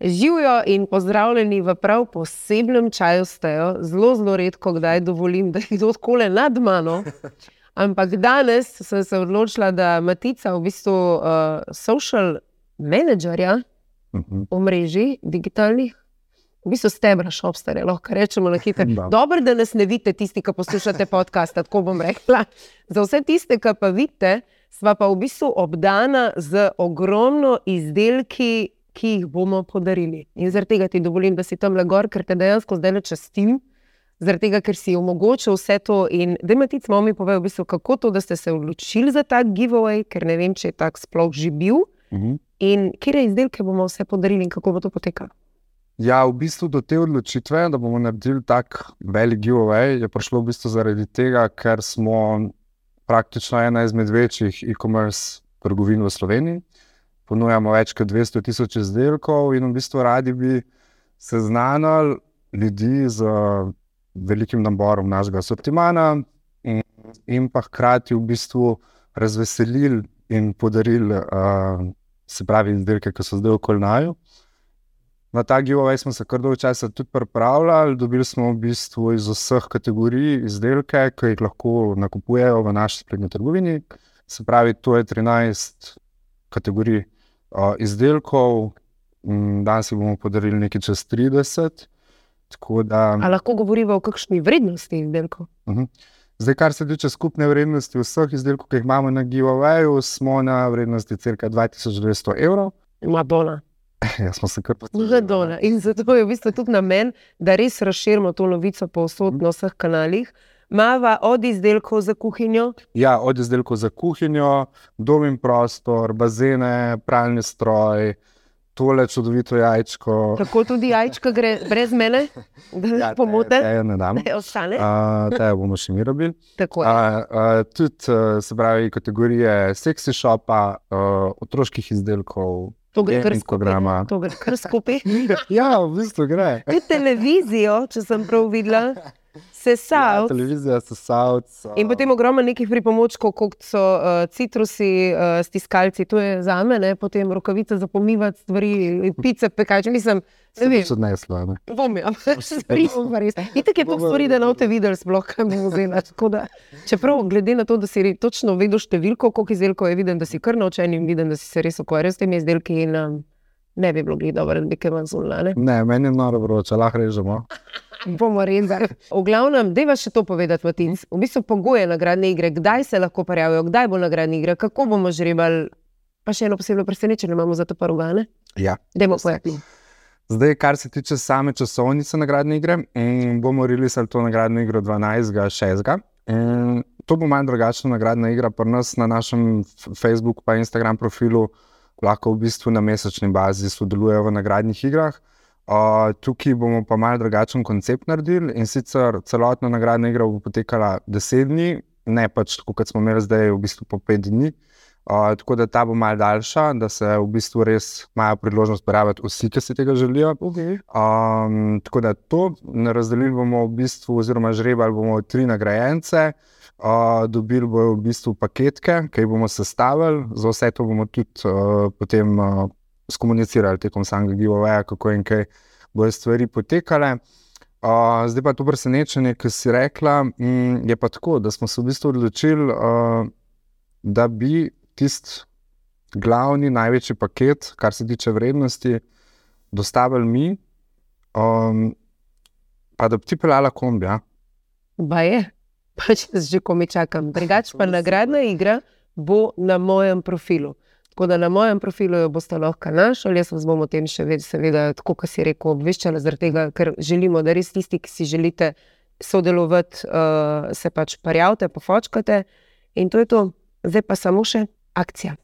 Živijo in pozdravljeni v prav posebnem čaju stejo. Zelo, zelo redko kdaj dovolim, da jih odkole nad mano. Ampak danes sem se odločila, da Matica, v bistvu uh, social managerja v mreži digitalnih, v bistvu stebra šopstare, lahko rečemo na hitro. Dobro, da nas ne vidite, tisti, ki poslušate podcast, tako bom rekla. Za vse tiste, ki pa vidite, sva pa v bistvu obdana z ogromno izdelki ki jih bomo podarili. In zaradi tega ti dovolim, da si tam le gor, ker te dejansko zdaj le častim, zaradi tega, ker si omogočil vse to. In da imaš ti malo mi povedal, v bistvu, kako to, da ste se odločili za ta giveaway, ker ne vem, če je tak sploh že bil. Uh mhm. -huh. In kje izdelke bomo vse podarili in kako bo to potekalo. Ja, v bistvu do te odločitve, da bomo naredili tako velik giveaway, je prišlo v bistvu zaradi tega, ker smo praktično ena izmed večjih e-commerce trgovin v Sloveniji ponujamo več kot 200 tisoč izdelkov, in v bistvu radi bi seznanili ljudi z velikim naborom našega sortimana, in, in pa hkrati v bistvu razveselili in podarili, uh, se pravi, izdelke, ki so zdaj okoli naju. Na ta giveaway smo se kar dolgo časa tudi pripravljali. Dobili smo v bistvu iz vseh kategorij izdelke, ki jih lahko nakupujejo v naši spletni trgovini. Se pravi, to je 13 kategorij izdelkov, mm, danes bomo podarili nekaj čez 30. Da, A lahko govorimo o kakšni vrednosti izdelkov? Uh mhm. -huh. Zdaj, kar se tiče skupne vrednosti vseh izdelkov, ki jih imamo na giveawayu, smo na vrednosti crka 2200 evrov. Madonna. Ja, smo se kar potrudili. In zato je v bistvu tudi namen, da res razširimo to novico po vseh uh -huh. kanalih. Mava od izdelkov za kuhinjo? Ja, od izdelkov za kuhinjo, dom in prostor, bazene, pralni stroj, tole čudovito jajčko. Tako tudi jajčko gre brez mene, da ja, pomote. Ja, ne dam. Ne ostane. Te bomo še mi robili. Tudi se pravi kategorije seksi šopa, otroških izdelkov. To gre kar skupaj. To gre kar skupaj. ja, v bistvu gre. Televizijo, če sem prav videla sesal. Ja, televizija sesal. In potem ogromno nekih pripomočkov, kot so uh, citrusi, uh, stiskalci, to je za me, ne? potem rokavice za pomivati stvari, pice, pekač. Mislim, ne vem. Neslo. Bom, ja, se sprijemam, res. In tako je to stvari, da ne boste videli, sploh kaj mi vzela. Čeprav, glede na to, da si točno vedel številko, koliko izdelkov je viden, da si kar naučen in viden, da si se res ukvarjal s temi izdelki. In, um, Ne bi bilo dobro, da bi kaj manj zunila. Ne? ne, meni je noro vroče, lahko režemo bomo rezali. V glavnem, je še to povedati, Matinc. V bistvu pogoje nagradne igre, kdaj se lahko prijavijo, kdaj bo nagradna igra, kako bomo žrebali. Pa še eno posebno presenečenje imamo za to parugane. Ja. Dajmo povedati. Zdaj, kar se tiče same časovnice nagradne igre, bomo realizirali to nagradno igro 12.6. To bo manj drugačna nagradna igra, pa nas na našem Facebooku in Instagram profilu lahko v bistvu na mesečni bazi sodelujejo v nagradnih igrah. Uh, tukaj bomo pa malo drugačen koncept naredili in sicer celotna nagradna igra bo potekala 10 dni, ne pač tako, kot smo imeli zdaj, v bistvu po 5 dni. Uh, tako da ta bo malo daljša, da se v bistvu res imajo priložnost pojaviti vsi, ki si tega želijo. Okay. Um, tako da to razdelili bomo v bistvu, oziroma žrebali bomo tri nagrajence. Uh, dobili bomo v bistvu paketke, ki jih bomo sestavili, za vse to bomo tudi uh, potem. Uh, skomunicirali tekom samega giveawaya, kako in kaj bodo stvari potekale. Uh, zdaj pa to presenečenje, ki si rekla, mm, je pa tako, da smo se v bistvu odločili, uh, da bi tisti glavni, največji paket, kar se tiče vrednosti, dostavili mi, um, pa da bi ti pelala kombija. Ba je, pač že komi čakam. Drugač pa nagradna igra bo na mojem profilu. Tako da na mojem profilu jo boste lahko našli, jaz vas bom o tem še več, seveda, tako kot si rekel, obveščala, tega, ker želimo, da res tisti, ki si želite sodelovati, uh, se pač prijavite, pofočkate. In to je to, zdaj pa samo še akcija.